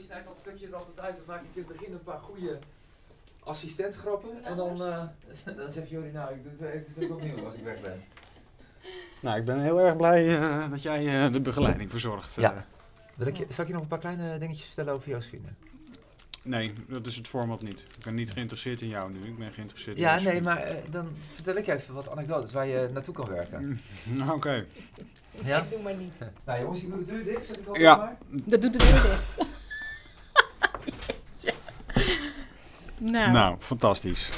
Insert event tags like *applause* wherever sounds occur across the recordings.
Jordi snijdt dat stukje er altijd uit. Dan maak ik in het begin een paar goede assistentgrappen. En dan, eh, *laughs* dan zegt Jordi, nou, ik doe het ik doe het opnieuw als ik weg ben. Nou, ik ben heel erg blij eh, dat jij eh, de begeleiding verzorgt. Ja. eh. Wil ik je, zal ik je nog een paar kleine dingetjes vertellen over Josephine? nee, dat is het format niet. Ik ben niet geïnteresseerd in jou nu. Ik ben geïnteresseerd in Ja, Josephine. nee, maar dan vertel ik je even wat anekdotes waar je *laughs* naartoe kan werken. Mm, nou, Oké. Ja? Doe maar niet. Nou jongens, ik doe de deur dicht, zet ik al Ja. maar. Dat doet de deur dicht. Nou, Nou, fantastisch.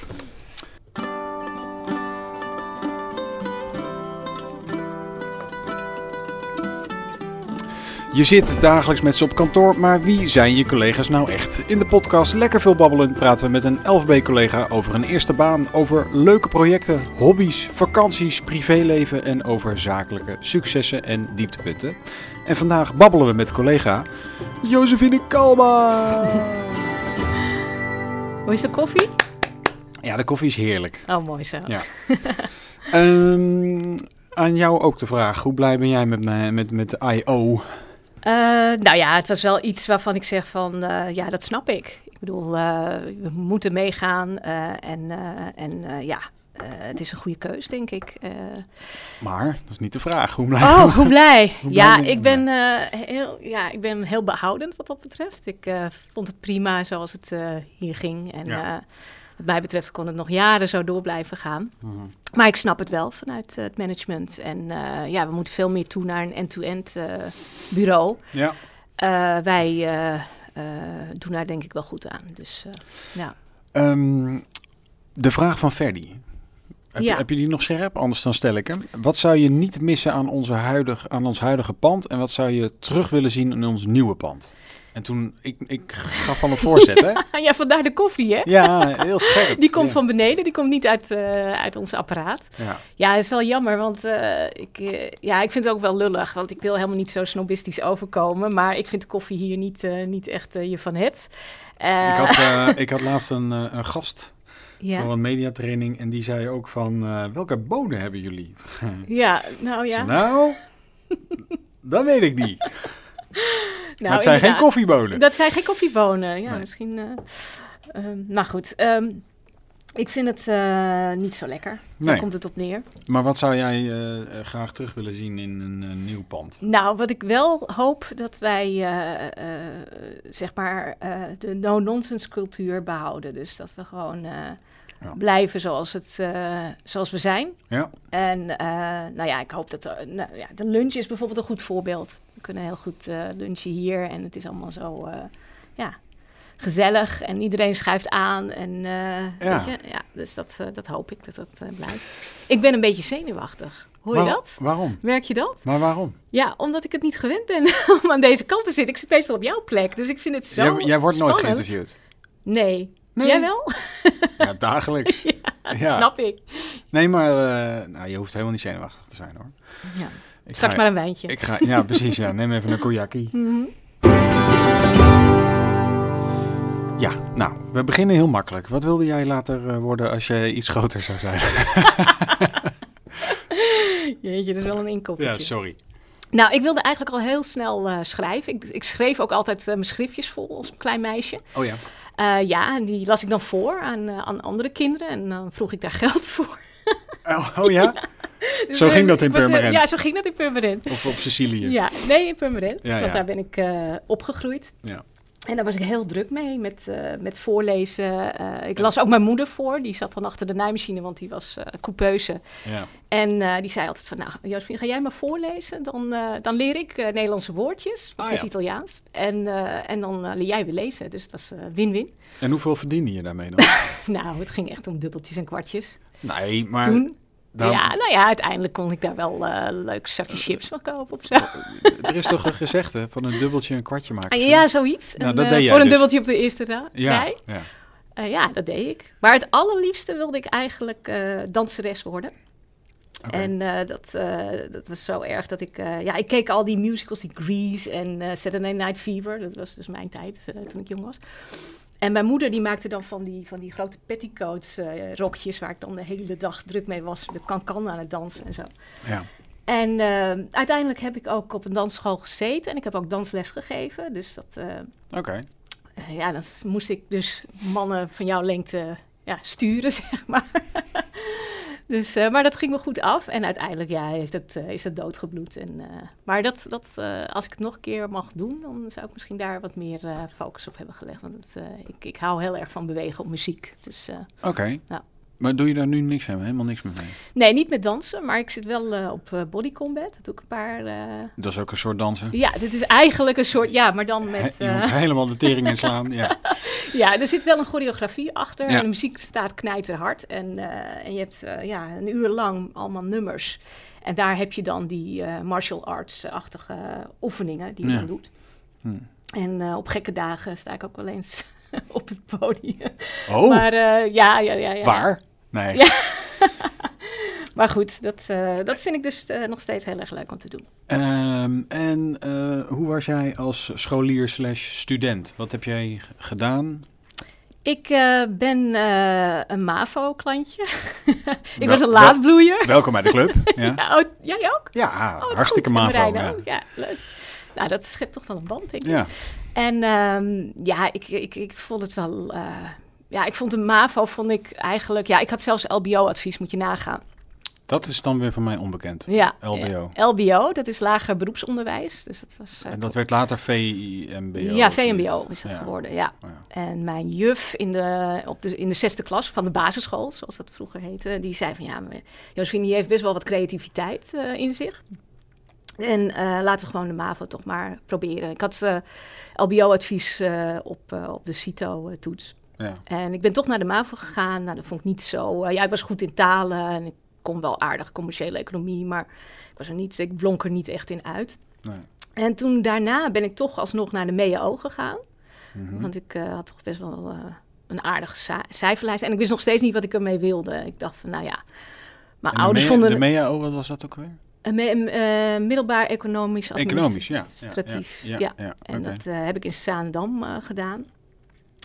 Je zit dagelijks met ze op kantoor, maar wie zijn je collega's nou echt? In de podcast Lekker Veel Babbelen praten we met een LVB-collega over een eerste baan, over leuke projecten, hobby's, vakanties, privéleven en over zakelijke successen en dieptepunten. En vandaag babbelen we met collega Josephine Kalma. *laughs* hoe is de koffie? Ja, de koffie is heerlijk. Oh, mooi zo. Ja. *laughs* Ehm, aan jou ook de vraag, hoe blij ben jij met, me- met, met de I.O.? Eh, nou ja, het was wel iets waarvan ik zeg van, eh, ja, dat snap ik. Ik bedoel, eh, we moeten meegaan en, en ja, het is een goede keus, denk ik. Eh, Maar, dat is niet de vraag. Hoe blij oh, hoe blij. *laughs* Hoe blij ja, ik ben, eh, heel, ja, ik ben heel behoudend wat dat betreft. Ik eh, vond het prima zoals het eh, hier ging. En Ja. eh, wat mij betreft kon het nog jaren zo door blijven gaan. Mhm. Maar ik snap het wel vanuit eh, het management. En eh, ja, we moeten veel meer toe naar een end-to-end eh, bureau. Ja, Eh, wij eh, eh, doen daar denk ik wel goed aan. Dus eh, ja. Ehm, de vraag van Ferdi. Heb, Ja. je, heb je die nog scherp? Anders dan stel ik hem. Wat zou je niet missen aan, onze huidig, aan ons huidige pand? En wat zou je terug willen zien in ons nieuwe pand? En toen, ik, ik gaf al *laughs* een voorzet, hè? ja, vandaar de koffie, hè? Ja, heel scherp. *laughs* Die komt Ja. van beneden, die komt niet uit, eh, uit ons apparaat. Ja. Ja, dat is wel jammer, want eh, ik, eh, ja, ik vind het ook wel lullig. Want ik wil helemaal niet zo snobistisch overkomen. Maar ik vind de koffie hier niet, niet echt je van het. Ik, had, *laughs* ik had laatst een, een gast ja. voor een mediatraining en die zei ook van, eh, welke bonen hebben jullie? *laughs* ja, nou ja. zei, nou, *laughs* dat weet ik niet. Nou, maar het zijn geen koffiebonen. Dat zijn geen koffiebonen. Ja, Nee. misschien. eh ehm, nou goed. ehm, ik vind het eh, niet zo lekker. Daar Nee. komt het op neer. Maar wat zou jij eh, eh, graag terug willen zien in een nieuw pand? Nou, wat ik wel hoop dat wij zeg maar de no-nonsense cultuur behouden. Dus dat we gewoon Ja. blijven zoals, het, zoals we zijn. Ja. En nou ja, ik hoop dat er- nou, ja, de lunch is bijvoorbeeld een goed voorbeeld. We kunnen heel goed lunchen hier en het is allemaal zo ja, gezellig en iedereen schuift aan. En, eh, Ja. Weet je? Ja, dus dat, eh, dat hoop ik dat dat eh, blijft. Ik ben een beetje zenuwachtig. Hoor je dat? Waarom? Merk je dat? Maar waarom? Ja, omdat ik het niet gewend ben *laughs* om aan deze kant te zitten. Ik zit meestal op jouw plek, dus ik vind het zo Jij, jij wordt nooit spannend. geïnterviewd. Nee. Nee. Jij wel? Ja, *laughs* dagelijks. Dat Ja. snap ik. Nee, maar nou, je hoeft helemaal niet zenuwachtig te zijn hoor. Ja. Ik Straks ga, maar een wijntje. Ik ga, ja, precies. Ja. Neem even een koyaki. *laughs* Mhm. Ja, nou, we beginnen heel makkelijk. Wat wilde jij later eh, worden als je iets groter zou zijn? *laughs* Jeetje, dat is wel een inkoppertje. sorry. Nou, ik wilde eigenlijk al heel snel eh, schrijven. Ik, ik schreef ook altijd eh, mijn schriftjes vol als een klein meisje. Oh ja. Ja, en die las ik dan voor aan, aan andere kinderen. En dan vroeg ik daar *laughs* geld voor. Oh, oh ja? *laughs* Dus, Zo eh, ging dat in Purmerend? Ja, zo ging dat in Purmerend. Of op Sicilië? Ja, nee, in Purmerend. Ja, want ja. daar ben ik opgegroeid. Ja. En daar was ik heel druk mee, met, eh, met voorlezen. Eh, ik las ook mijn moeder voor. Die zat dan achter de naaimachine, want die was eh coupeuse. ja. En die zei altijd van, nou, Josephine, ga jij maar voorlezen? Dan, dan leer ik Nederlandse woordjes. Ah, Het is. Italiaans. En, en dan leer jij weer lezen. Dus dat was win-win. En hoeveel verdiende je daarmee dan? *laughs* nou, het ging echt om dubbeltjes en kwartjes. nee, maar Toen, ja, nou ja, uiteindelijk kon ik daar wel eh leuk zakje chips van kopen of zo. er is toch een gezegde van een dubbeltje een kwartje maken? Ah, ja, zoiets. Nou, dat eh, deed voor een dus. dubbeltje op de eerste ra- ja, ja. Eh, ja, dat deed ik. Maar het allerliefste wilde ik eigenlijk eh, danseres worden. En eh, dat, eh, dat was zo erg dat ik... eh, ja, ik keek al die musicals, die Grease en eh, Saturday Night Fever. Dat was dus mijn tijd, eh, toen ik jong was. En mijn moeder die maakte dan van die, van die grote petticoats, eh, rokjes... waar ik dan de hele dag druk mee was. De kan-kan aan het dansen en zo. Ja. En eh, uiteindelijk heb ik ook op een dansschool gezeten en ik heb ook dansles gegeven. Dus dat, eh, Oké. ja, dan moest ik dus mannen van jouw lengte ja, sturen, *laughs* zeg maar. Dus, eh, maar dat ging me goed af. En uiteindelijk ja, heeft het, eh, is het doodgebloed. En, eh, maar dat, dat, als ik het nog een keer mag doen, dan zou ik misschien daar wat meer focus op hebben gelegd. Want het, ik, ik hou heel erg van bewegen op muziek. Dus Oké. Maar doe je daar nu niks aan? Helemaal niks meer mee? nee, niet met dansen, maar ik zit wel eh, op eh, body combat. Dat doe ik een paar... eh, Dat is ook een soort dansen. ja, dit is eigenlijk een soort... Ja, maar dan met... Je moet helemaal de tering inslaan. Ja. *laughs* Ja, er zit wel een choreografie achter. Ja. En de muziek staat knijterhard. En, en je hebt ja, een uur lang allemaal nummers. En daar heb je dan die martial arts-achtige oefeningen die je Ja. dan doet. Hm. En op gekke dagen sta ik ook wel eens *laughs* op het podium. Oh, Maar ja, ja, ja, ja. waar? Nee. Ja. *laughs* Maar goed, dat, eh, dat vind ik dus eh, nog steeds heel erg leuk om te doen. Ehm, en eh, hoe was jij als scholier slash student? Wat heb jij gedaan? Ik ben een MAVO-klantje. *laughs* ik Wel- was een wel- laadbloeier. Welkom bij de club. *laughs* Ja, Ja, oh, jij ook? ja Oh, hartstikke goed. Mavo. Ja. ook, ja, leuk. Nou, dat schept toch wel een band, denk ik. ja. En ehm, ja, ik, ik, ik vond het wel... ja, ik vond de MAVO, vond ik eigenlijk... Ja, ik had zelfs LBO-advies, moet je nagaan. Dat is dan weer voor mij onbekend. Ja, LBO. ja. LBO, dat is lager beroepsonderwijs. Dus dat was... eh, En dat werd later VMBO. ja, VMBO is Ja. geworden, ja. Ja. En mijn juf in de, op de, in de zesde klas van de basisschool, zoals dat vroeger heette, die zei van ja, maar Josephine die heeft best wel wat creativiteit eh, in zich. En eh, laten we gewoon de MAVO toch maar proberen. Ik had LBO-advies op, op de CITO-toets. Ja. En ik ben toch naar de MAVO gegaan. Nou, dat vond ik niet zo... eh, ja, ik was goed in talen en ik kon wel aardig commerciële economie, maar ik, was er niet, ik blonk er niet echt in uit. Nee. En toen daarna ben ik toch alsnog naar de MEO gegaan. Mhm. Want ik eh, had toch best wel eh, een aardige ci- cijferlijst. En ik wist nog steeds niet wat ik ermee wilde. Ik dacht van, nou ja... Mijn ouders vonden... De MEAO, wat was dat ook weer? een middelbaar economisch Economisch, ja. Ja. Ja, En dat heb ik in Zaandam gedaan.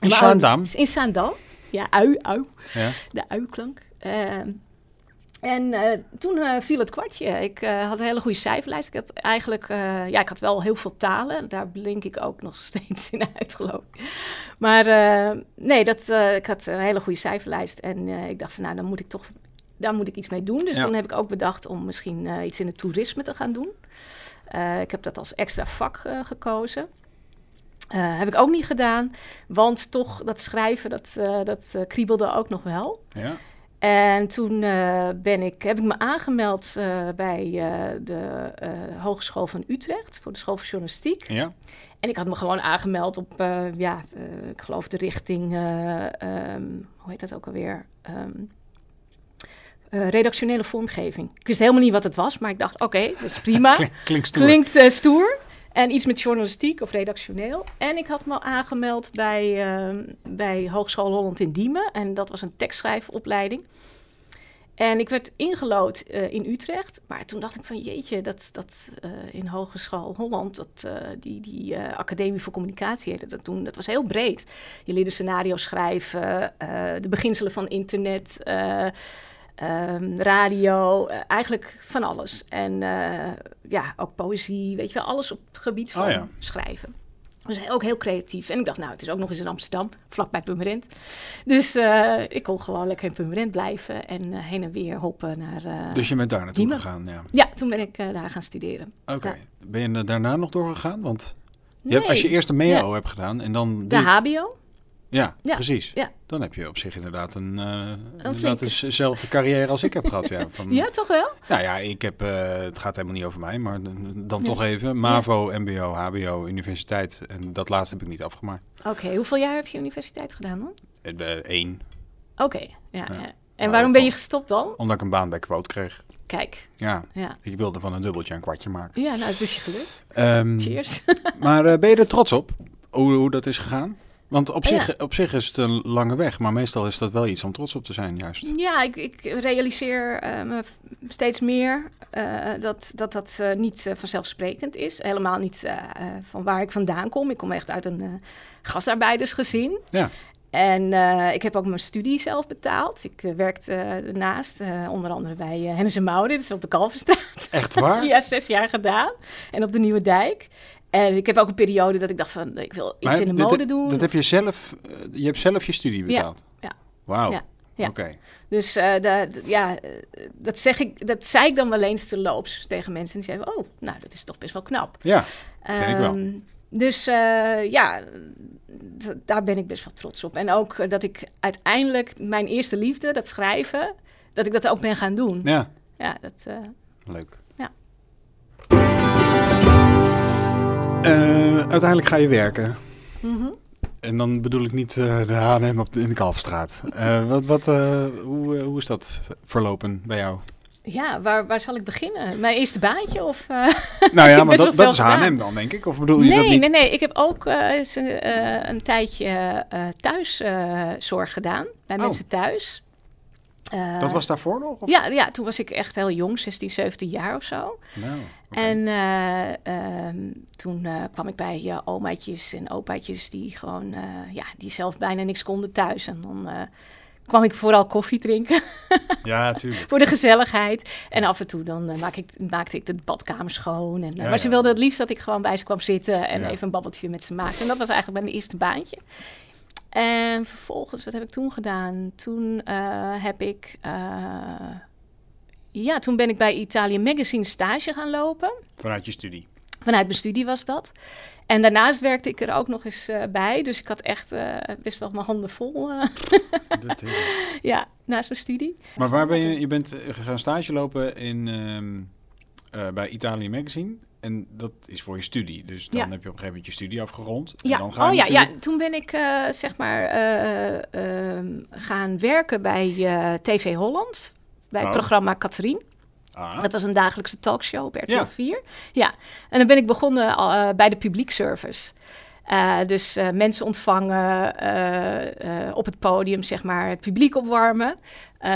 In Zaandam? In Zaandam. Ja, ui, ui. Ja. De ui-klank. Ehm, en eh, toen eh, viel het kwartje. Ik eh, had een hele goede cijferlijst. Ik had eigenlijk, ja, ik had wel heel veel talen. Daar blink ik ook nog *laughs* steeds in uit, geloof ik. Maar nee, dat, ik had een hele goede cijferlijst. En ik dacht van, nou, dan moet ik toch, daar moet ik iets mee doen. Dus Ja. toen heb ik ook bedacht om misschien iets in het toerisme te gaan doen. Ik heb dat als extra vak gekozen. Eh, heb ik ook niet gedaan, want toch dat schrijven, dat, eh, dat eh, kriebelde ook nog wel. Ja. En toen ben ik, heb ik me aangemeld bij de Hogeschool van Utrecht voor de School voor Journalistiek. Ja. En ik had me gewoon aangemeld op, ja, ik geloof de richting, eh, ehm, hoe heet dat ook alweer? Ehm, eh, redactionele vormgeving. Ik wist helemaal niet wat het was, maar ik dacht, oké, dat is prima. *laughs* Klink- Klinkt stoer. Klinkt stoer. En iets met journalistiek of redactioneel. En ik had me aangemeld bij, ehm, bij Hogeschool Holland in Diemen. En dat was een tekstschrijfopleiding. En ik werd ingelood eh, in Utrecht. Maar toen dacht ik van jeetje, dat, dat eh, in Hogeschool Holland, dat, eh, die, die Academie voor Communicatie heette dat toen, dat was heel breed. Je leerde scenario's schrijven, de beginselen van internet, eh, ehm, radio, eh, eigenlijk van alles. En eh, ja, ook poëzie, weet je wel, alles op het gebied van Oh ja. schrijven. Dus ook heel creatief. En ik dacht, nou, het is ook nog eens in Amsterdam, vlakbij Purmerend. Dus eh, ik kon gewoon lekker in Purmerend blijven en heen en weer hoppen naar... Dus je bent daar naartoe Diemen. gegaan, ja. Ja, toen ben ik daar gaan studeren. Oké. Ja. Ben je daarna nog doorgegaan? Want je Nee, hebt, als je eerst de MEAO hebt gedaan en dan de dit- HBO. Ja, Ja, precies. ja. Dan heb je op zich inderdaad een, eh inderdaad flinke- dezelfde carrière als ik heb gehad. Ja, *laughs* van, Ja, toch wel? Nou ja, ik heb, eh, het gaat helemaal niet over mij, maar dan Nee. toch even. MAVO, MBO, HBO, universiteit. En dat laatste heb ik niet afgemaakt. Oké, hoeveel jaar heb je universiteit gedaan dan? Eén, Oké, ja, Ja. ja. En Nou, waarom ben je gestopt dan? omdat ik een baan bij Quote kreeg. Kijk, Ja, ja. ik wilde van een dubbeltje een kwartje maken. Ja, nou, het is je gelukt. Ehm, Cheers. maar eh, ben je er trots op, hoe, hoe dat is gegaan? Want op Ja. zich, op zich is het een lange weg, maar meestal is dat wel iets om trots op te zijn, juist. Ja, ik, ik realiseer eh, me steeds meer eh, dat dat, dat eh, niet vanzelfsprekend is. Helemaal niet van waar ik vandaan kom. Ik kom echt uit een gastarbeidersgezin. Ja. En ik heb ook mijn studie zelf betaald. Ik werkte ernaast, onder andere bij Hennis en Maurits op de Kalverstraat. Echt waar? *laughs* ja, zes jaar gedaan. En op de Nieuwe Dijk. En ik heb ook een periode dat ik dacht van, ik wil iets Maar in de dit- mode doen. Dat heb je zelf, eh, je hebt zelf je studie betaald? ja. Wauw, Ja, ja. oké. Dus eh, da- d- ja, eh, dat, zeg ik, dat zei ik dan wel eens te loops tegen mensen. En die zeiden, oh, nou, dat is toch best wel knap. Ja, vind ik wel. Ehm, Dus eh, ja, daar ben ik best wel trots op. En ook eh, dat ik uiteindelijk mijn eerste liefde, dat schrijven, dat ik dat ook ben gaan doen. Ja, Ja, dat, eh, leuk. Ja. Eh, uiteindelijk ga je werken. mhm. En dan bedoel ik niet eh, de H&M op de, in de Kalfstraat. Eh, wat, wat, hoe, hoe is dat verlopen bij jou? ja waar, waar zal ik beginnen? Mijn eerste baantje? Of? *laughs* Nou ja, maar dat, dat is. H&M dan, denk ik? Of bedoel je dat Nee, niet? nee, nee. Ik heb ook eens, eh, een tijdje thuiszorg gedaan. Bij Oh. mensen thuis. Eh, Dat was daarvoor nog? Of? ja, ja, toen was ik echt heel jong, 16, 17 jaar of zo. Nou. En eh, ehm, toen eh, kwam ik bij omaatjes en opaatjes die gewoon, ja, die zelf bijna niks konden thuis. En dan kwam ik vooral koffie drinken Ja, tuurlijk. *laughs* voor de gezelligheid. En af en toe dan maak ik, maakte ik de badkamer schoon. En, Ja, maar ze wilden het liefst dat ik gewoon bij ze kwam zitten en Ja. even een babbeltje met ze maakte. En dat was eigenlijk mijn eerste baantje. En vervolgens, wat heb ik toen gedaan? Toen eh, heb ik... eh, ja, toen ben ik bij Italië Magazine stage gaan lopen. Vanuit je studie. Vanuit mijn studie was dat. En daarnaast werkte ik er ook nog eens eh, bij. Dus ik had echt best wel mijn handen vol. Dat *laughs* ja, naast mijn studie. maar waar ben je? Je bent gaan stage lopen in, ehm, eh, bij Italië Magazine. En dat is voor je studie. Dus dan Ja. heb je op een gegeven moment je studie afgerond. En Ja, dan ga je oh ja, ja, toen ben ik eh, zeg maar eh, ehm, gaan werken bij eh, TV Holland. Bij het Oh. programma Catherine. Ah, Dat was een dagelijkse talkshow op RTL Ja. 4. Ja, en dan ben ik begonnen eh, bij de publiekservice. Eh, dus eh, mensen ontvangen, eh, op het podium zeg maar het publiek opwarmen.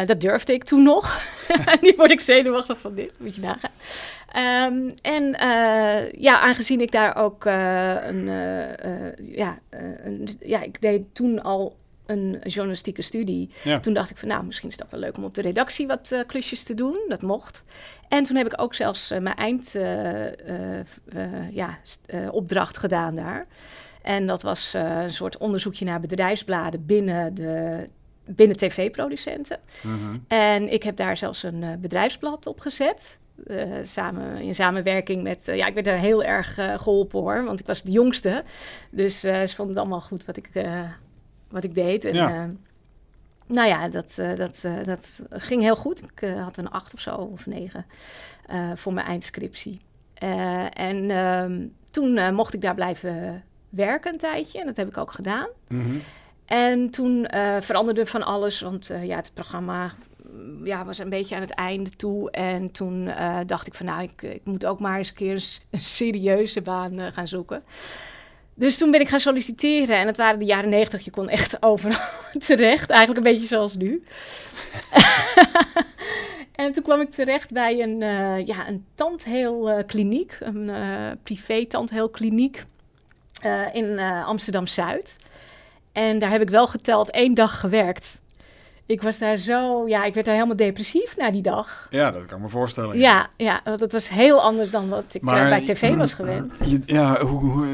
Dat durfde ik toen nog. *laughs* nu word ik zenuwachtig van dit, moet je nagaan. Ehm, en ja, aangezien ik daar ook een, ja, een, ja, ik deed toen al een journalistieke studie. Ja. Toen dacht ik van, nou, misschien is het ook wel leuk om op de redactie wat eh, klusjes te doen. Dat mocht. En toen heb ik ook zelfs eh, mijn eindopdracht ja, eh, gedaan daar. En dat was een soort onderzoekje naar bedrijfsbladen binnen de binnen tv-producenten. mhm. En ik heb daar zelfs een bedrijfsblad op gezet. samen, in samenwerking met... ja, ik werd daar heel erg eh, geholpen hoor, want ik was de jongste. Dus ze vonden het allemaal goed wat ik, wat ik deed. En, Ja. eh, nou ja, dat, eh, dat, eh, dat ging heel goed. Ik had een acht of zo, of negen, voor mijn eindscriptie. En ehm, toen mocht ik daar blijven werken een tijdje. En dat heb ik ook gedaan. Mhm. En toen veranderde van alles, want ja, het programma mm, ja, was een beetje aan het einde toe. En toen dacht ik van nou, ik, ik moet ook maar eens een keer een, serieuze baan gaan zoeken. Dus toen ben ik gaan solliciteren en het waren de jaren negentig. Je kon echt *laughs* overal terecht, eigenlijk een beetje zoals nu. *laughs* en toen kwam ik terecht bij een, eh ja, een tandheelkliniek, een eh privé tandheelkliniek eh, in Amsterdam-Zuid. En daar heb ik wel geteld één dag gewerkt. Ik was daar zo, ja, ik werd daar helemaal depressief na die dag. Ja, dat kan ik me voorstellen. Ja, ja, want het was heel anders dan wat ik eh, Maar- bij tv was gewend. Je- ja, hoe, hoe,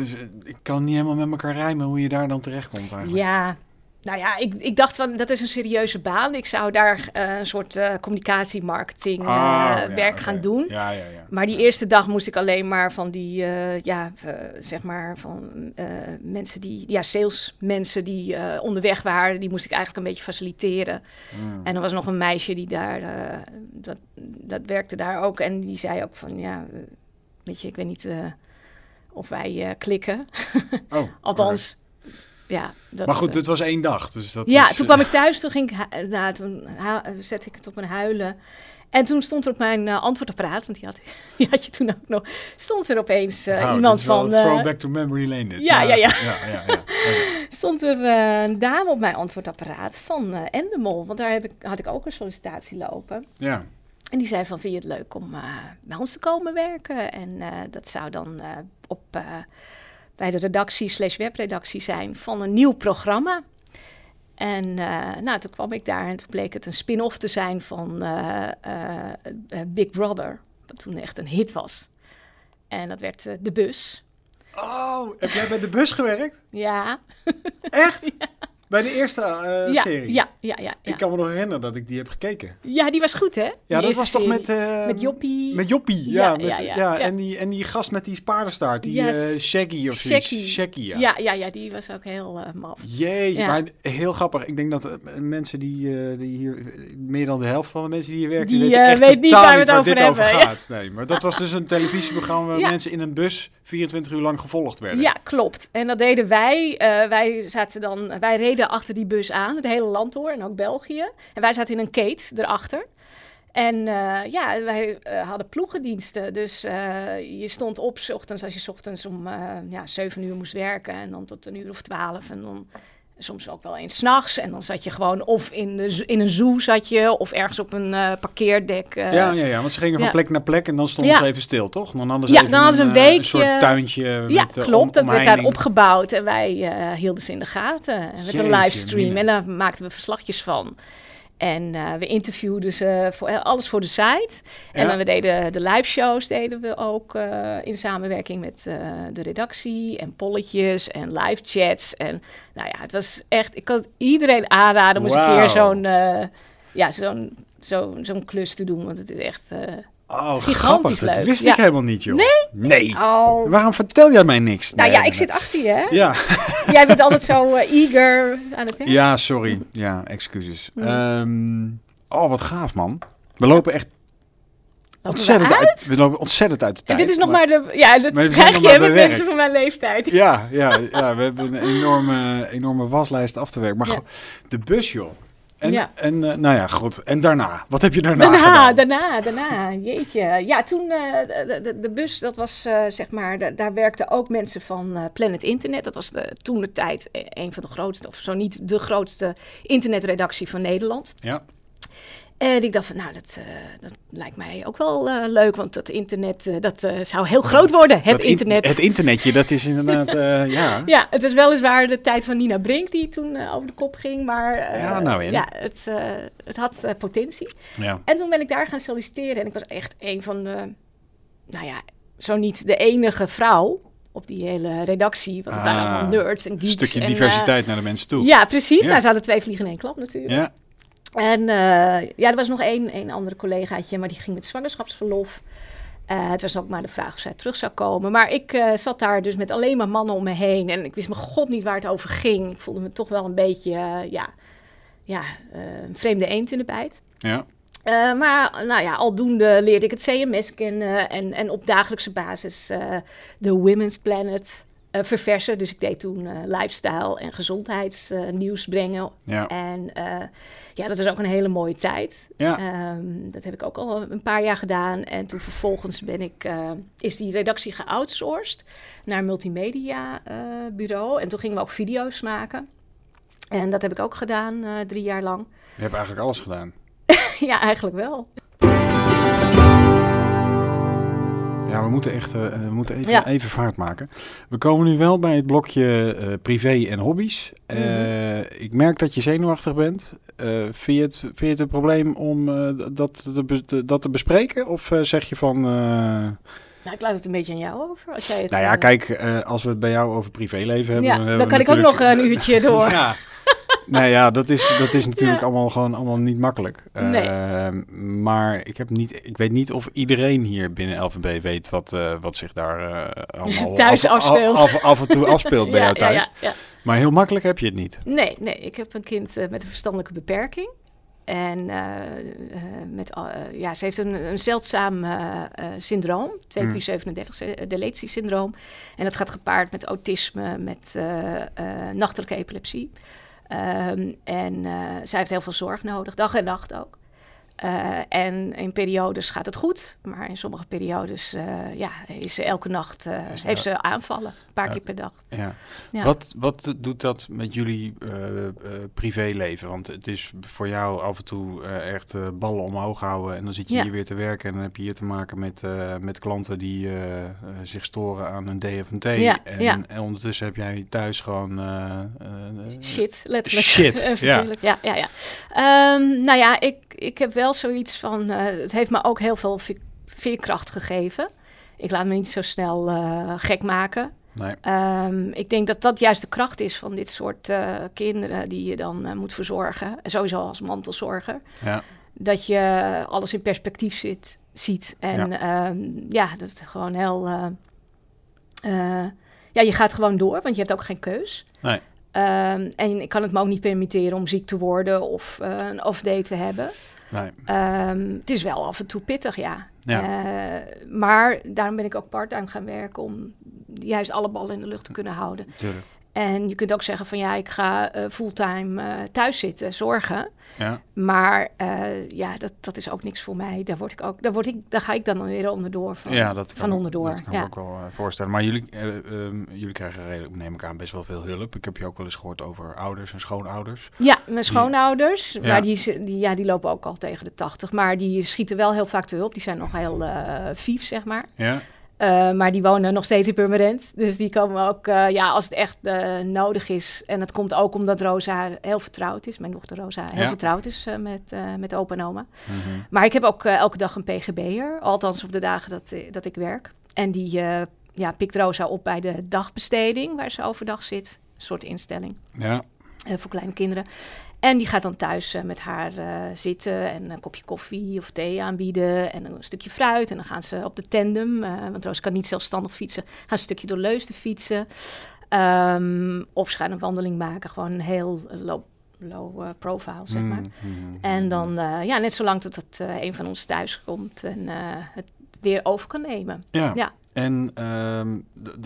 ik kan niet helemaal met elkaar rijmen hoe je daar dan terecht komt eigenlijk. Ja, nou ja, ik, ik dacht van, dat is een serieuze baan. Ik zou daar eh, een soort eh communicatie-marketing eh, Ah, ja, werk gaan doen. Ja, ja, ja. Maar die eerste dag moest ik alleen maar van die, eh, ja, eh, zeg maar, van eh, mensen die, ja, salesmensen die eh, onderweg waren, die moest ik eigenlijk een beetje faciliteren. Mm. En er was nog een meisje die daar, eh, dat, dat werkte daar ook. En die zei ook van, ja, eh, weet je, ik weet niet eh, of wij eh, klikken. Oh, *laughs* Althans, ja. Dat, Maar goed, eh, het was één dag. Dus dat ja, is, toen eh, kwam *laughs* ik thuis, toen ging ik, nou, toen zette ik het op mijn huilen. En toen stond er op mijn eh, antwoordapparaat, want die had, *laughs* die had je toen ook nog, stond er opeens nou, iemand van, throwback to memory lane dit. Ja, ja, ja. ja, ja, ja. *laughs* Stond er een dame op mijn antwoordapparaat van Endemol. Want daar heb ik, had ik ook een sollicitatie lopen. Ja. En die zei van, vind je het leuk om bij ons te komen werken? En dat zou dan op, bij de redactie slash webredactie zijn van een nieuw programma. En uh, nou, toen kwam ik daar en toen bleek het een spin-off te zijn van uh, Big Brother. Wat toen echt een hit was. En dat werd De Bus. Oh, heb jij bij De Bus gewerkt? Ja. Echt? *laughs* Bij de eerste uh, ja, serie? Ja, ja, ja, ja, Ik kan me nog herinneren dat ik die heb gekeken. Ja, die was goed, hè? Ja, dat was toch met... Uh, met Joppie. Met Joppie, ja. Ja, met, ja, En, die, en die gast met die paardenstaart, die yes. uh, Shaggy of zoiets. Shaggy. Shaggy, ja. ja. Ja, ja, die was ook heel maf. Jeetje, maar heel grappig. Ik denk dat mensen die, die hier... Meer dan de helft van de mensen die hier werken, die, weten echt weet niet waar we het over dit hebben. over gaat. Nee, maar dat was dus een televisieprogramma waar mensen in een bus 24 uur lang gevolgd werden. Ja, klopt. En dat deden wij. wij zaten dan... Wij reden achter die bus aan, het hele land door en ook België. En wij zaten in een kate erachter. En uh, ja, wij uh, hadden ploegendiensten. Dus uh, je stond op s ochtends als je s ochtends om ja, 7 uur moest werken. En dan tot een uur of twaalf. En dan soms ook wel eens s'nachts. En dan zat je gewoon of in, de, in een zoo zat je, of ergens op een parkeerdek. ja, ja, ja, want ze gingen van plek naar plek en dan stonden Ja. ze even stil, toch? Dan hadden ze Ja, even dan hadden ze een een, weekje- een soort tuintje Ja, met eh, klopt. om- dat werd daar opgebouwd en wij eh, hielden ze in de gaten. En met een livestream. En daar maakten we verslagjes van. En eh, we interviewden ze voor eh, alles voor de site. En dan we deden de live shows deden we ook eh, in samenwerking met de redactie en polletjes en live chats. En nou ja, het was echt. Ik kan iedereen aanraden om eens een keer zo'n ja, zo'n zo'n zo'n klus te doen. Want het is echt. Oh, Gigantisch grappig. Dat wist Ja. ik helemaal niet, joh. Nee? Nee. Oh. Waarom vertel jij mij niks? Nou Nee, ja, ik nee. zit achter je, hè? Ja. *laughs* Jij bent altijd zo eh, eager aan het werk. ja, sorry. Ja, excuses. Ehm, oh, wat gaaf, man. We lopen echt Lopen we ontzettend uit? uit. We lopen ontzettend uit de En tijd. dit is nog maar, de... Ja, dat krijg je met mensen van mijn leeftijd. Ja, ja, ja, we hebben een enorme, enorme waslijst af te werken. Maar Ja. de bus, joh. En, Ja. en eh, nou ja, goed. En daarna? Wat heb je daarna, Daarna, gedaan? daarna, daarna, jeetje. Ja, toen eh, de, de, de bus, dat was eh, zeg maar, da- daar werkten ook mensen van Planet Internet. Dat was de, toen de tijd een van de grootste, of zo niet de grootste internetredactie van Nederland. Ja. En ik dacht van, nou, dat, eh, dat lijkt mij ook wel eh, leuk, want dat internet, eh, dat zou heel groot worden, het in- internet. het internetje, dat is inderdaad, *laughs* ja. Ja, het was weliswaar de tijd van Nina Brink die toen over de kop ging, maar Ja, nou ja, het, het had potentie. ja. En toen ben ik daar gaan solliciteren en ik was echt een van de, nou ja, zo niet de enige vrouw op die hele redactie, want het waren Ah, allemaal nerds en Een geeks. stukje en, diversiteit naar de mensen toe. ja, precies. Ja. Daar zaten twee vliegen in één klap natuurlijk. Ja. En eh, ja, er was nog één, één andere collegaatje, maar die ging met zwangerschapsverlof. Eh, het was ook maar de vraag of zij terug zou komen. Maar ik eh, zat daar dus met alleen maar mannen om me heen. En ik wist mijn god niet waar het over ging. Ik voelde me toch wel een beetje, ja, ja een vreemde eend in de bijt. ja. Maar nou ja, aldoende leerde ik het CMS kennen. En, en op dagelijkse basis de Women's Planet eh, verversen. Dus ik deed toen eh, lifestyle en gezondheidsnieuws brengen. Ja. En eh, ja, dat was ook een hele mooie tijd. Ja. Ehm, dat heb ik ook al een paar jaar gedaan. En toen vervolgens ben ik, eh, is die redactie geoutsourced naar een multimedia eh, bureau. En toen gingen we ook video's maken. En dat heb ik ook gedaan, eh, drie jaar lang. Je hebt eigenlijk alles gedaan. *laughs* ja, eigenlijk wel. Ja, we moeten echt eh, we moeten even, Ja. even vaart maken. We komen nu wel bij het blokje eh, privé en hobby's. Eh, Mhm. Ik merk dat je zenuwachtig bent. Eh, vind, je het, vind je het een probleem om eh, dat, te, dat te bespreken? Of eh, zeg je van... eh, Nou, ik laat het een beetje aan jou over. Als jij het, nou ja, eh, kijk, eh, als we het bij jou over privéleven hebben... Ja, hebben dan kan ik ook nog een *laughs* uurtje door. ja. Nee, ja, dat is, dat is *laughs* natuurlijk Ja. allemaal gewoon allemaal niet makkelijk. Nee. Eh, maar ik, heb niet, ik weet niet of iedereen hier binnen LVB weet wat, eh, wat zich daar eh, allemaal *laughs* Thuis af, afspeelt. Af, af en toe *laughs* afspeelt bij Ja, jou thuis. ja. Maar heel makkelijk heb je het niet. Nee, nee, ik heb een kind eh, met een verstandelijke beperking. En met, ja, ze heeft een, een zeldzaam syndroom, 2q37 deletiesyndroom. En dat gaat gepaard met autisme, met nachtelijke epilepsie. Ehm, en eh, zij heeft heel veel zorg nodig, dag en nacht ook. Uh, en in periodes gaat het goed, maar in sommige periodes uh, ja, is ze elke nacht uh, heeft ze aanvallen, een paar keer per dag. Ja. ja. Wat, wat doet dat met jullie privéleven? Want het is voor jou af en toe echt ballen omhoog houden en dan zit je ja. hier weer te werken en dan heb je hier te maken met, met klanten die zich storen aan een DFT. En, en, ondertussen heb jij thuis gewoon shit, letterlijk. Shit. *laughs* ja. ja, ja, ja. Um, nou ja, ik, ik heb wel wel zoiets van, uh, het heeft me ook heel veel veerkracht gegeven. Ik laat me niet zo snel uh, gek maken. Nee. Um, ik denk dat dat juist de kracht is van dit soort uh, kinderen die je dan moet verzorgen. Sowieso als mantelzorger. Ja. Dat je alles in perspectief zit, ziet. En ja, um, ja dat is gewoon heel... ja, je gaat gewoon door, want je hebt ook geen keus. Nee. Um, en ik kan het me ook niet permitteren om ziek te worden of een off-day te hebben. Nee. Um, het is wel af en toe pittig, ja. ja. Uh, maar daarom ben ik ook parttime gaan werken om juist alle ballen in de lucht te kunnen houden. Tuurlijk. En je kunt ook zeggen van ja, ik ga uh, fulltime uh, thuis zitten, zorgen. Ja. Maar uh, ja, dat, dat is ook niks voor mij. Daar, word ik ook, daar, word ik, daar ga ik dan weer onderdoor van. Ja, dat kan, van onderdoor. Dat kan ja. ik ook wel voorstellen. Maar jullie, um, jullie krijgen redelijk, neem ik aan, best wel veel hulp. Ik heb je ook wel eens gehoord over ouders en schoonouders. Ja, mijn schoonouders. Die, maar die, die, ja, die lopen ook al tegen de tachtig. Maar die schieten wel heel vaak te hulp. Die zijn nog heel vief, zeg maar. Ja. Uh, maar die wonen nog steeds in Purmerend. Dus die komen ook, uh, ja, als het echt uh, nodig is. En het komt ook omdat Rosa heel vertrouwd is. Mijn dochter Rosa heel Ja. vertrouwd is met, met opa en oma. Mhm. Maar ik heb ook elke dag een PGB'er. Althans op de dagen dat, dat ik werk. En die ja, pikt Rosa op bij de dagbesteding, waar ze overdag zit. Een soort instelling Ja. voor kleine kinderen. En die gaat dan thuis uh, met haar uh, zitten en een kopje koffie of thee aanbieden en een stukje fruit. En dan gaan ze op de tandem, uh, want Roos kan niet zelfstandig fietsen, gaan ze een stukje door Leusden fietsen. Um, of ze gaan een wandeling maken, gewoon een heel low, low profile, zeg maar. Mm, mm, En dan, ja, net zolang tot het, een van ons thuis komt en het weer over kan nemen. Ja. ja. En um,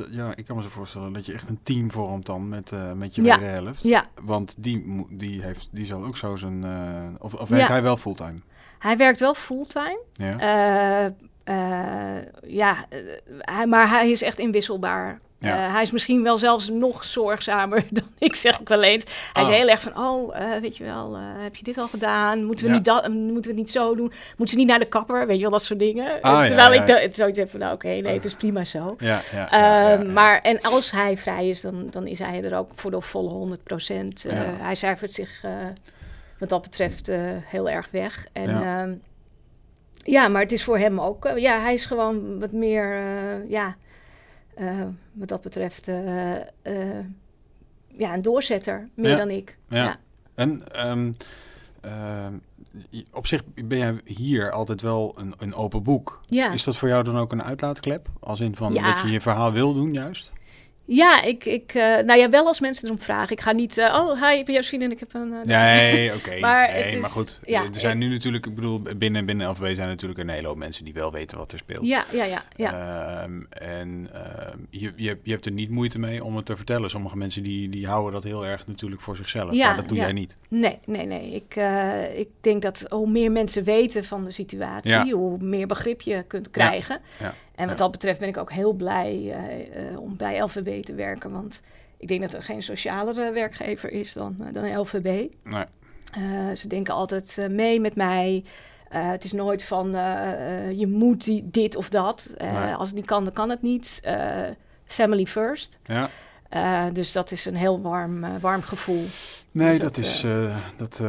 ja, ik kan me zo voorstellen dat je echt een team vormt dan met, uh, met je ja. wederhelft. Ja. Want die, die, heeft, die zal ook zo zijn... Uh, of of werkt ja. hij wel fulltime? Hij werkt wel fulltime. Ja. Uh, ja, hij, maar hij is echt inwisselbaar. Ja. Uh, hij is misschien wel zelfs nog zorgzamer *laughs* dan ik, zeg ik wel eens. Hij Ah. is heel erg van, oh, uh, weet je wel, uh, heb je dit al gedaan? Moeten we, Ja. niet dat, moeten we het niet zo doen? Moeten ze niet naar de kapper? Weet je wel, dat soort dingen. Ah, Terwijl ja, ik da- zoiets heb van, nou, oké, nee, het is prima zo. Ehm. Maar, en als hij vrij is, dan, dan is hij er ook voor de volle 100 procent. Hij cijfert zich eh, wat dat betreft eh, heel erg weg. En Ja. ja. maar het is voor hem ook... eh, ja, hij is gewoon wat meer... eh, ja, eh, wat dat betreft... eh, eh, ja, een doorzetter, meer Ja. dan ik. Ja. En ehm, op zich ben jij hier altijd wel een, een open boek. Ja. Is dat voor jou dan ook een uitlaatklep? Als in van Ja. dat je je verhaal wil doen, juist? Ja, ik, ik eh, nou ja, wel als mensen erom vragen. Ik ga niet, eh, oh, hi, ik ben Josephine en ik heb een... eh, Nee, *laughs* oké. Maar nee, het is- maar goed. ja, er zijn ik- nu natuurlijk, ik bedoel, binnen, binnen LVB zijn natuurlijk een hele hoop mensen die wel weten wat er speelt. Ja, ja, ja. ja. Ehm, en ehm, je, je, je hebt er niet moeite mee om het te vertellen. Sommige mensen die, die houden dat heel erg natuurlijk voor zichzelf. Ja, maar dat doe ja. jij niet. Nee, nee, nee. Ik, ik denk dat hoe meer mensen weten van de situatie, hoe meer begrip je kunt krijgen. ja, En wat dat betreft ben ik ook heel blij eh, eh, om bij LVB te werken. Want ik denk dat er geen socialere werkgever is dan, eh, dan LVB. Nee. Ze denken altijd mee met mij. Het is nooit van je moet die, dit of dat. Nee. Als het niet kan, dan kan het niet. Family first. Ja. Dus dat is een heel warm, warm gevoel. Nee, Dus dat, dat, is, dat,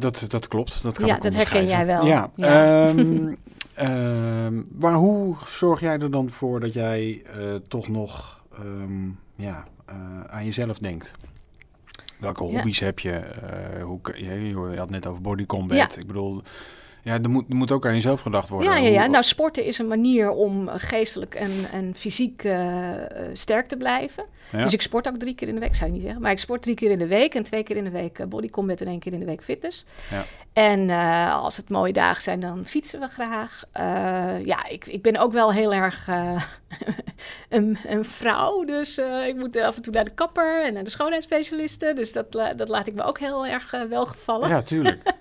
dat, dat klopt. Dat kan Ja, ik dat herken jij wel. Ja. Ja. ehm, *laughs* maar hoe zorg jij er dan voor dat jij eh, toch nog ehm, ja, eh, aan jezelf denkt? Welke Ja. hobby's heb je? Eh, hoe? Je had net over body combat. Ik bedoel, ja, er moet, er moet ook aan jezelf gedacht worden. Ja, ja, Nou, sporten is een manier om geestelijk en, en fysiek eh, eh, sterk te blijven. Ja. Dus ik sport ook drie keer in de week, zou je niet zeggen. Maar ik sport drie keer in de week en twee keer in de week eh, body combat en één keer in de week fitness. Ja. En als het mooie dagen zijn, dan fietsen we graag. Ja, ik, ik ben ook wel heel erg *laughs* een, een vrouw. Dus ik moet af en toe naar de kapper en naar de schoonheidsspecialisten. Dus dat, dat laat ik me ook heel erg welgevallen. ja, tuurlijk. *laughs*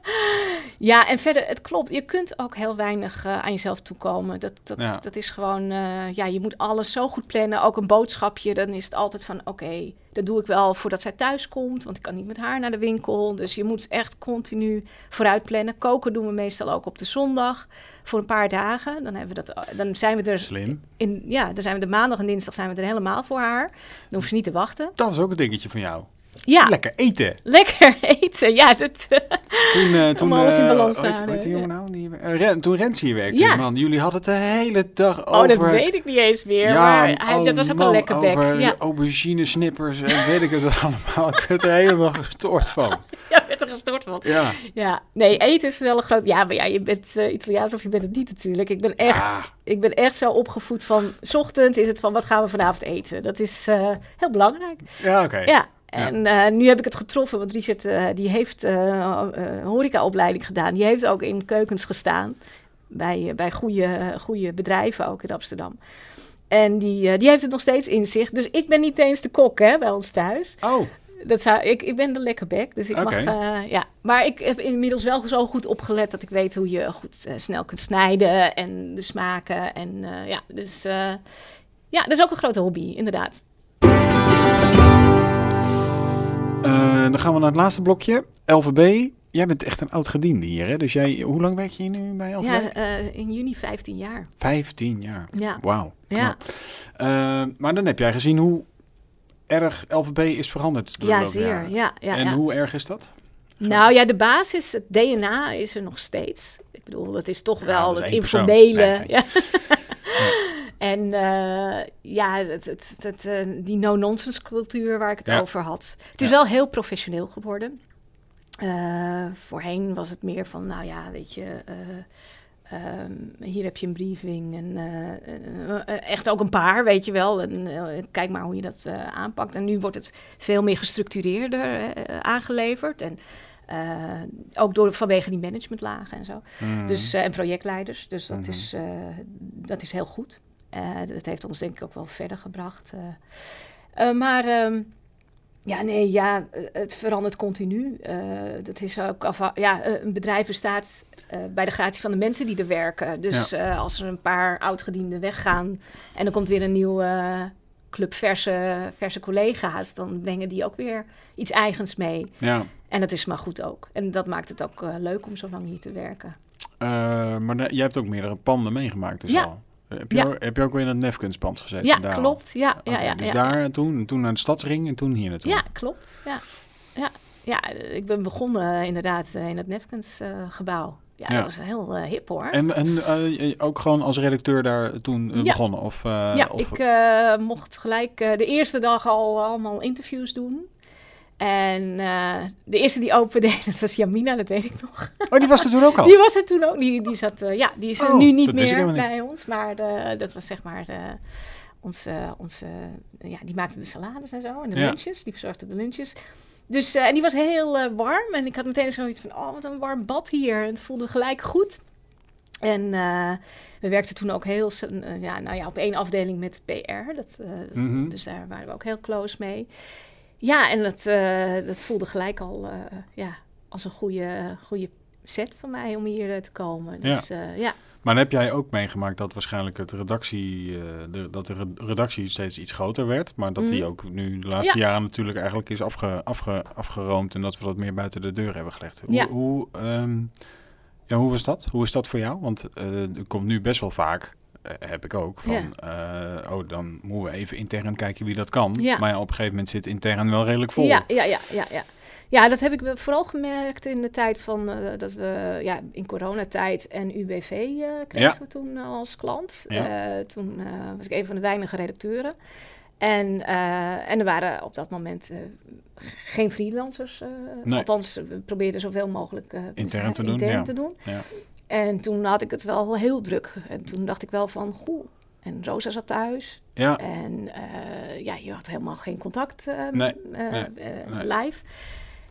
Ja, en verder, het klopt. Je kunt ook heel weinig uh, aan jezelf toekomen. Dat, dat, Ja. dat is gewoon, uh, ja, je moet alles zo goed plannen. Ook een boodschapje, dan is het altijd van, oké, dat doe ik wel voordat zij thuis komt. Want ik kan niet met haar naar de winkel. Dus je moet echt continu vooruit plannen. Koken doen we meestal ook op de zondag voor een paar dagen. Dan, hebben we dat, dan zijn we er Slim. in, ja, dan zijn we de maandag en dinsdag zijn we er helemaal voor haar. Dan hoeft ze niet te wachten. Dat is ook een dingetje van jou. Ja, Lekker eten. lekker *laughs* eten. Ja, dat, Toen, eh toen, alles in eh, balans die houden, jongen nou? Die, eh, Ren, toen Rens hier werkte, Ja. man. Jullie hadden het de hele dag oh, over... dat weet ik niet eens meer. Ja, maar hij, oh dat was ook man, een lekker bek. Over Ja, aubergine snippers en weet ik het wat *laughs* allemaal. Ik werd er helemaal gestoord van. *laughs* ja, werd er gestort van. Ja. Ja, nee, eten is wel een groot... Ja, maar ja, je bent eh, Italiaans of je bent het niet natuurlijk. Ik ben echt, Ah. ik ben echt zo opgevoed van... 's ochtends is het van, wat gaan we vanavond eten? Dat is eh, heel belangrijk. Ja, oké. Ja, en eh, nu heb ik het getroffen, want Richard eh, die heeft eh, horecaopleiding gedaan. Die heeft ook in keukens gestaan, bij, bij goede, goede bedrijven ook in Amsterdam. En die, die heeft het nog steeds in zich. Dus ik ben niet eens de kok hè, bij ons thuis. Oh, Dat zou, ik, ik ben de lekkerbek, dus ik Oké. mag... ja. Maar ik heb inmiddels wel zo goed opgelet dat ik weet hoe je goed snel kunt snijden en de smaken. En ja, dus ja, dat is ook een grote hobby, inderdaad. Eh, dan gaan we naar het laatste blokje. LVB. Jij bent echt een oud gediende hier, hè? Dus jij, hoe lang werk je hier nu bij LVB? Ja, eh, in juni 15 jaar. 15 jaar. Ja, Wauw. ja. Eh, maar dan heb jij gezien hoe erg LVB is veranderd door de ja zeer. jaren. Ja, ja, en ja. hoe erg is dat? Nou ja, de basis, het DNA is er nog steeds. Ik bedoel, dat is toch Ja, wel het informele. Nee, ja. *laughs* En eh, ja, het, het, het, eh, die no-nonsense cultuur waar ik het Ja. over had. Het is Ja. wel heel professioneel geworden. Eh, voorheen was het meer van, nou ja, weet je, eh, ehm, hier heb je een briefing en echt ook een paar, weet je wel. En kijk maar hoe je dat aanpakt. En nu wordt het veel meer gestructureerder aangeleverd. En ook door, vanwege die managementlagen en zo. Mm. Dus, en projectleiders. Dus dat, Mhm. is, dat is heel goed. Eh, dat heeft ons denk ik ook wel verder gebracht. eh. Eh, maar ehm, ja, nee, ja, eh, het verandert continu. Eh, dat is ook afha- ja, eh, een bedrijf bestaat eh, bij de gratie van de mensen die er werken. Dus eh, als er een paar oudgedienden weggaan en er komt weer een nieuwe eh, club verse, verse collega's, dan brengen die ook weer iets eigens mee. ja. En dat is maar goed ook. En dat maakt het ook eh, leuk om zo lang hier te werken. Eh, maar jij hebt ook meerdere panden meegemaakt dus Ja. al. Eh, Heb je, Ja. heb je ook weer in het Nefkunstpand gezeten? Ja, daar klopt. Ja, ja, ja, dus ja, daar en toen, en toen naar de stadsring en toen hier naartoe. Ja, klopt. Ja, ja. ja ik ben begonnen eh, inderdaad eh, in het Nefkens eh, gebouw. Ja, Ja. dat was heel hip hoor. En, en ook gewoon als redacteur daar toen Ja. begonnen? Of, ja, of, ik mocht gelijk de eerste dag al allemaal interviews doen. En eh, de eerste die opende, *laughs* dat was Jamina, dat weet ik nog. Oh, die was er toen ook al? *laughs* Die was er toen ook. Die, die zat, eh, ja, die is Oh, nu niet meer bij ons. Maar de, dat was zeg maar de, onze, onze, ja, die maakte de salades en zo. En de Ja. lunches, die verzorgde de lunches. Dus, eh, en die was heel eh, warm. En ik had meteen zoiets van, oh, wat een warm bad hier. En het voelde gelijk goed. En eh, we werkten toen ook heel, eh, ja, nou ja, op één afdeling met PR. Dat, eh, dat- Mhm. Dus daar waren we ook heel close mee. Ja, en dat, eh, dat voelde gelijk al eh, ja, als een goede, goede set van mij om hier eh, te komen. Dus ja, ja. Maar heb jij ook meegemaakt dat waarschijnlijk het redactie, de, dat de re- redactie steeds iets groter werd. Maar dat die Mhm. ook nu de laatste Ja. jaren natuurlijk eigenlijk is afge, afge, afgeroomd. En dat we dat meer buiten de deur hebben gelegd. Ja. Hoe, hoe, ehm, ja, hoe was dat? Hoe is dat voor jou? Want eh er komt nu best wel vaak, heb ik ook, van eh, oh dan moeten we even intern kijken wie dat kan. Ja. Maar ja, op een gegeven moment zit intern wel redelijk vol. Ja, ja, ja, ja, ja. Ja, dat heb ik vooral gemerkt in de tijd van eh, dat we ja, in coronatijd en eh, kregen we toen eh, als klant. Eh, toen eh, was ik een van de weinige redacteuren. En, eh, en er waren op dat moment eh, geen freelancers. eh, Nee. Althans, we probeerden zoveel mogelijk eh, Intern te doen, intern ja. te doen. Ja. En toen had ik het wel heel druk. En toen dacht ik wel van, goh. En Rosa zat thuis. Ja, En eh, ja, je had helemaal geen contact eh, Nee, nee, nee. live.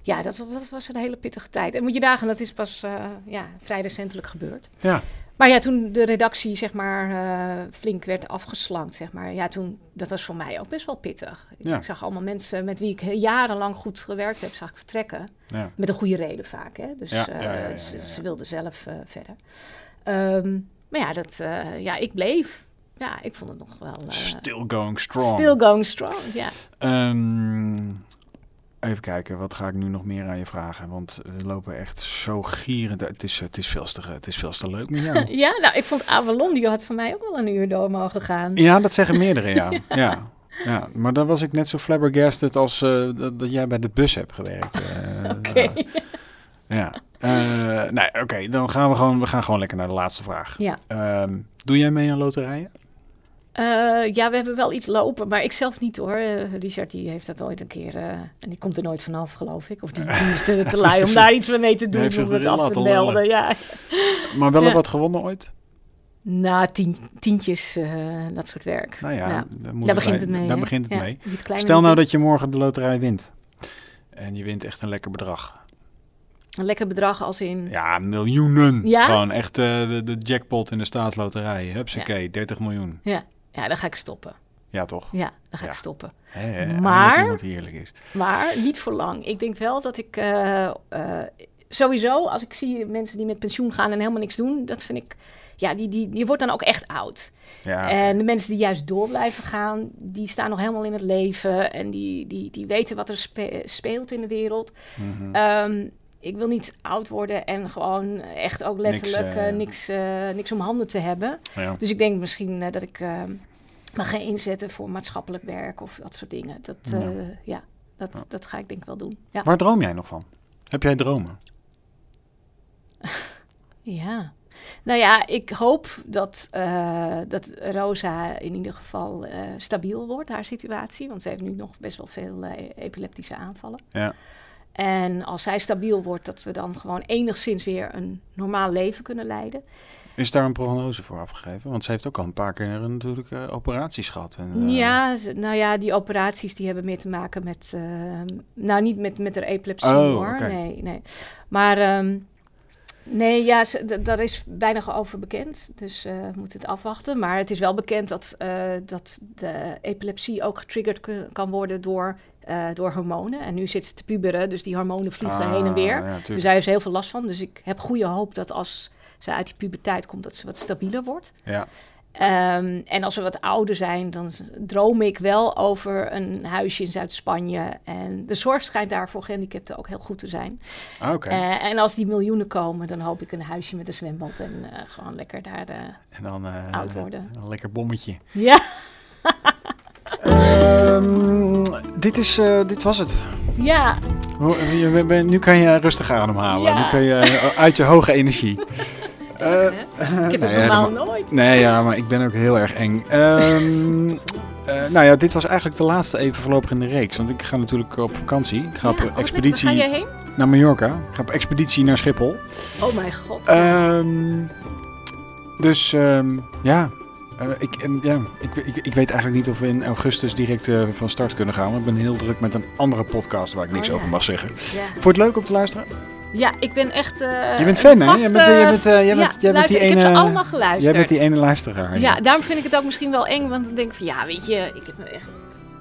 Ja, dat, dat was een hele pittige tijd. En moet je dagen, dat is pas ja, vrij recentelijk gebeurd. ja. Maar ja, toen de redactie zeg maar eh, flink werd afgeslankt, zeg maar. Ja, toen, dat was voor mij ook best wel pittig. Ja. Ik zag allemaal mensen met wie ik jarenlang goed gewerkt heb, zag ik vertrekken. Ja. Met een goede reden vaak, hè. Dus Ja, eh, ze, wilden zelf eh, verder. Ehm, maar ja, dat, ja, ik bleef. Ja, ik vond het nog wel... Still going strong. still going strong, ja. Ehm, even kijken, wat ga ik nu nog meer aan je vragen? Want we lopen echt zo gierend. Het is, het is, veel, te, het is veel te leuk met jou. *laughs* Ja, nou, ik vond Avalon, die had voor mij ook wel een uur door mogen gaan. Ja, dat zeggen meerdere, ja. *laughs* ja. ja. maar dan was ik net zo flabbergasted als eh, dat, dat jij bij de bus hebt gewerkt. eh, *laughs* Oké. Ja. Eh, nee, oké, dan gaan we gewoon, we gaan gewoon lekker naar de laatste vraag. Ja. Ehm, doe jij mee aan loterijen? Eh, ja, we hebben wel iets lopen, maar ik zelf niet hoor. Eh, Richard die heeft dat ooit een keer, eh, en die komt er nooit vanaf geloof ik. Of die, die is te, te lui om *laughs* daar iets mee te doen, om het af te melden. Ja. Maar wel Ja. wat gewonnen ooit? Na tien, tientjes, dat soort werk. Nou ja, Ja. daar, begint het mee. Daar begint het Ja, mee. Stel nou dat je morgen de loterij wint. En je wint echt een lekker bedrag. Een lekker bedrag als in... Ja, miljoenen. Ja? Gewoon echt de, de jackpot in de staatsloterij. Hupsakee, 30 miljoen. Ja, ja, dan ga ik stoppen. Ja, toch? Ja, dan ga Ja. ik stoppen. Hè, eindelijk Maar- iemand die eerlijk is. Maar niet voor lang. Ik denk wel dat ik eh, eh, sowieso, als ik zie mensen die met pensioen gaan en helemaal niks doen, dat vind ik. Ja, die, die, je wordt dan ook echt oud. Ja, En de mensen die juist door blijven gaan, die staan nog helemaal in het leven. En die, die, die weten wat er spe- speelt in de wereld. Ehm, ik wil niet oud worden en gewoon echt ook letterlijk eh, eh, niks, eh, niks om handen te hebben. ja. Dus ik denk misschien dat ik me ga inzetten voor maatschappelijk werk of dat soort dingen. Dat, Ja. ja, dat, Ja. dat ga ik denk ik wel doen. Ja. Waar droom jij nog van? Heb jij dromen? *laughs* ja. Nou ja, ik hoop dat, dat Rosa in ieder geval stabiel wordt, haar situatie. Want ze heeft nu nog best wel veel epileptische aanvallen. Ja. En als zij stabiel wordt, dat we dan gewoon enigszins weer een normaal leven kunnen leiden. Is daar een prognose voor afgegeven? Want ze heeft ook al een paar keer natuurlijk eh, operaties gehad. En, eh, Ja, nou ja, die operaties die hebben meer te maken met... eh, nou, niet met, met haar epilepsie Oh, hoor. Nee, nee. Maar ehm, nee, ja, ze- daar is weinig over bekend. Dus we moeten het afwachten. Maar het is wel bekend dat, dat de epilepsie ook getriggerd kan worden door, eh, door hormonen. En nu zit ze te puberen, dus die hormonen vliegen ah, heen en weer. Ja, Dus daar heeft ze heel veel last van. Dus ik heb goede hoop dat als ze uit die puberteit komt, dat ze wat stabieler wordt. ja. Ehm, en als we wat ouder zijn, dan droom ik wel over een huisje in Zuid-Spanje. En de zorg schijnt daar voor gehandicapten ook heel goed te zijn. Ah, Oké. Eh, en als die miljoenen komen, dan hoop ik een huisje met een zwembad en eh, gewoon lekker daar. eh, en dan oud worden. een lekker bommetje. Ja, *laughs* dit, is, eh, dit was het. ja, je Nu kan je rustig ademhalen. Ja. Nu kun je eh, *laughs* uit je hoge energie. Eh, ik heb het nee, normaal helemaal- nooit. Nee, ja, maar ik ben ook heel erg eng. Ehm, *laughs* eh, nou ja, dit was eigenlijk de laatste even voorlopig in de reeks. Want ik ga natuurlijk op vakantie. Ik ga Ja, op oh, expeditie ga jij heen? naar Mallorca. Ik ga op expeditie naar Schiphol. Oh mijn god. Ehm, dus ehm, ja, eh, ik, en, ja ik, ik, ik weet eigenlijk niet of we in augustus direct eh, van start kunnen gaan. Want ik ben heel druk met een andere podcast waar ik niks Oh, ja. over mag zeggen. ja. Vond je het leuk om te luisteren? ja, ik ben echt. eh, je bent fan, hè? Jij bent, jij bent, jij ja, bent, jij bent luister, die ik ene, heb ze allemaal geluisterd. Jij bent die ene luisteraar. Ja, daarom vind ik het ook misschien wel eng, want dan denk ik van ja, weet je, ik heb me echt,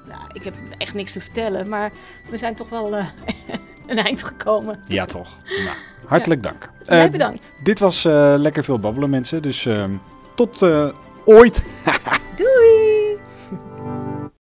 nou, ik heb echt niks te vertellen, maar we zijn toch wel *laughs* een eind gekomen. Ja, toch. *laughs* Nou, hartelijk dank. Jij bedankt. dit was lekker veel babbelen, mensen. Dus ehm, tot ooit. *laughs* Doei!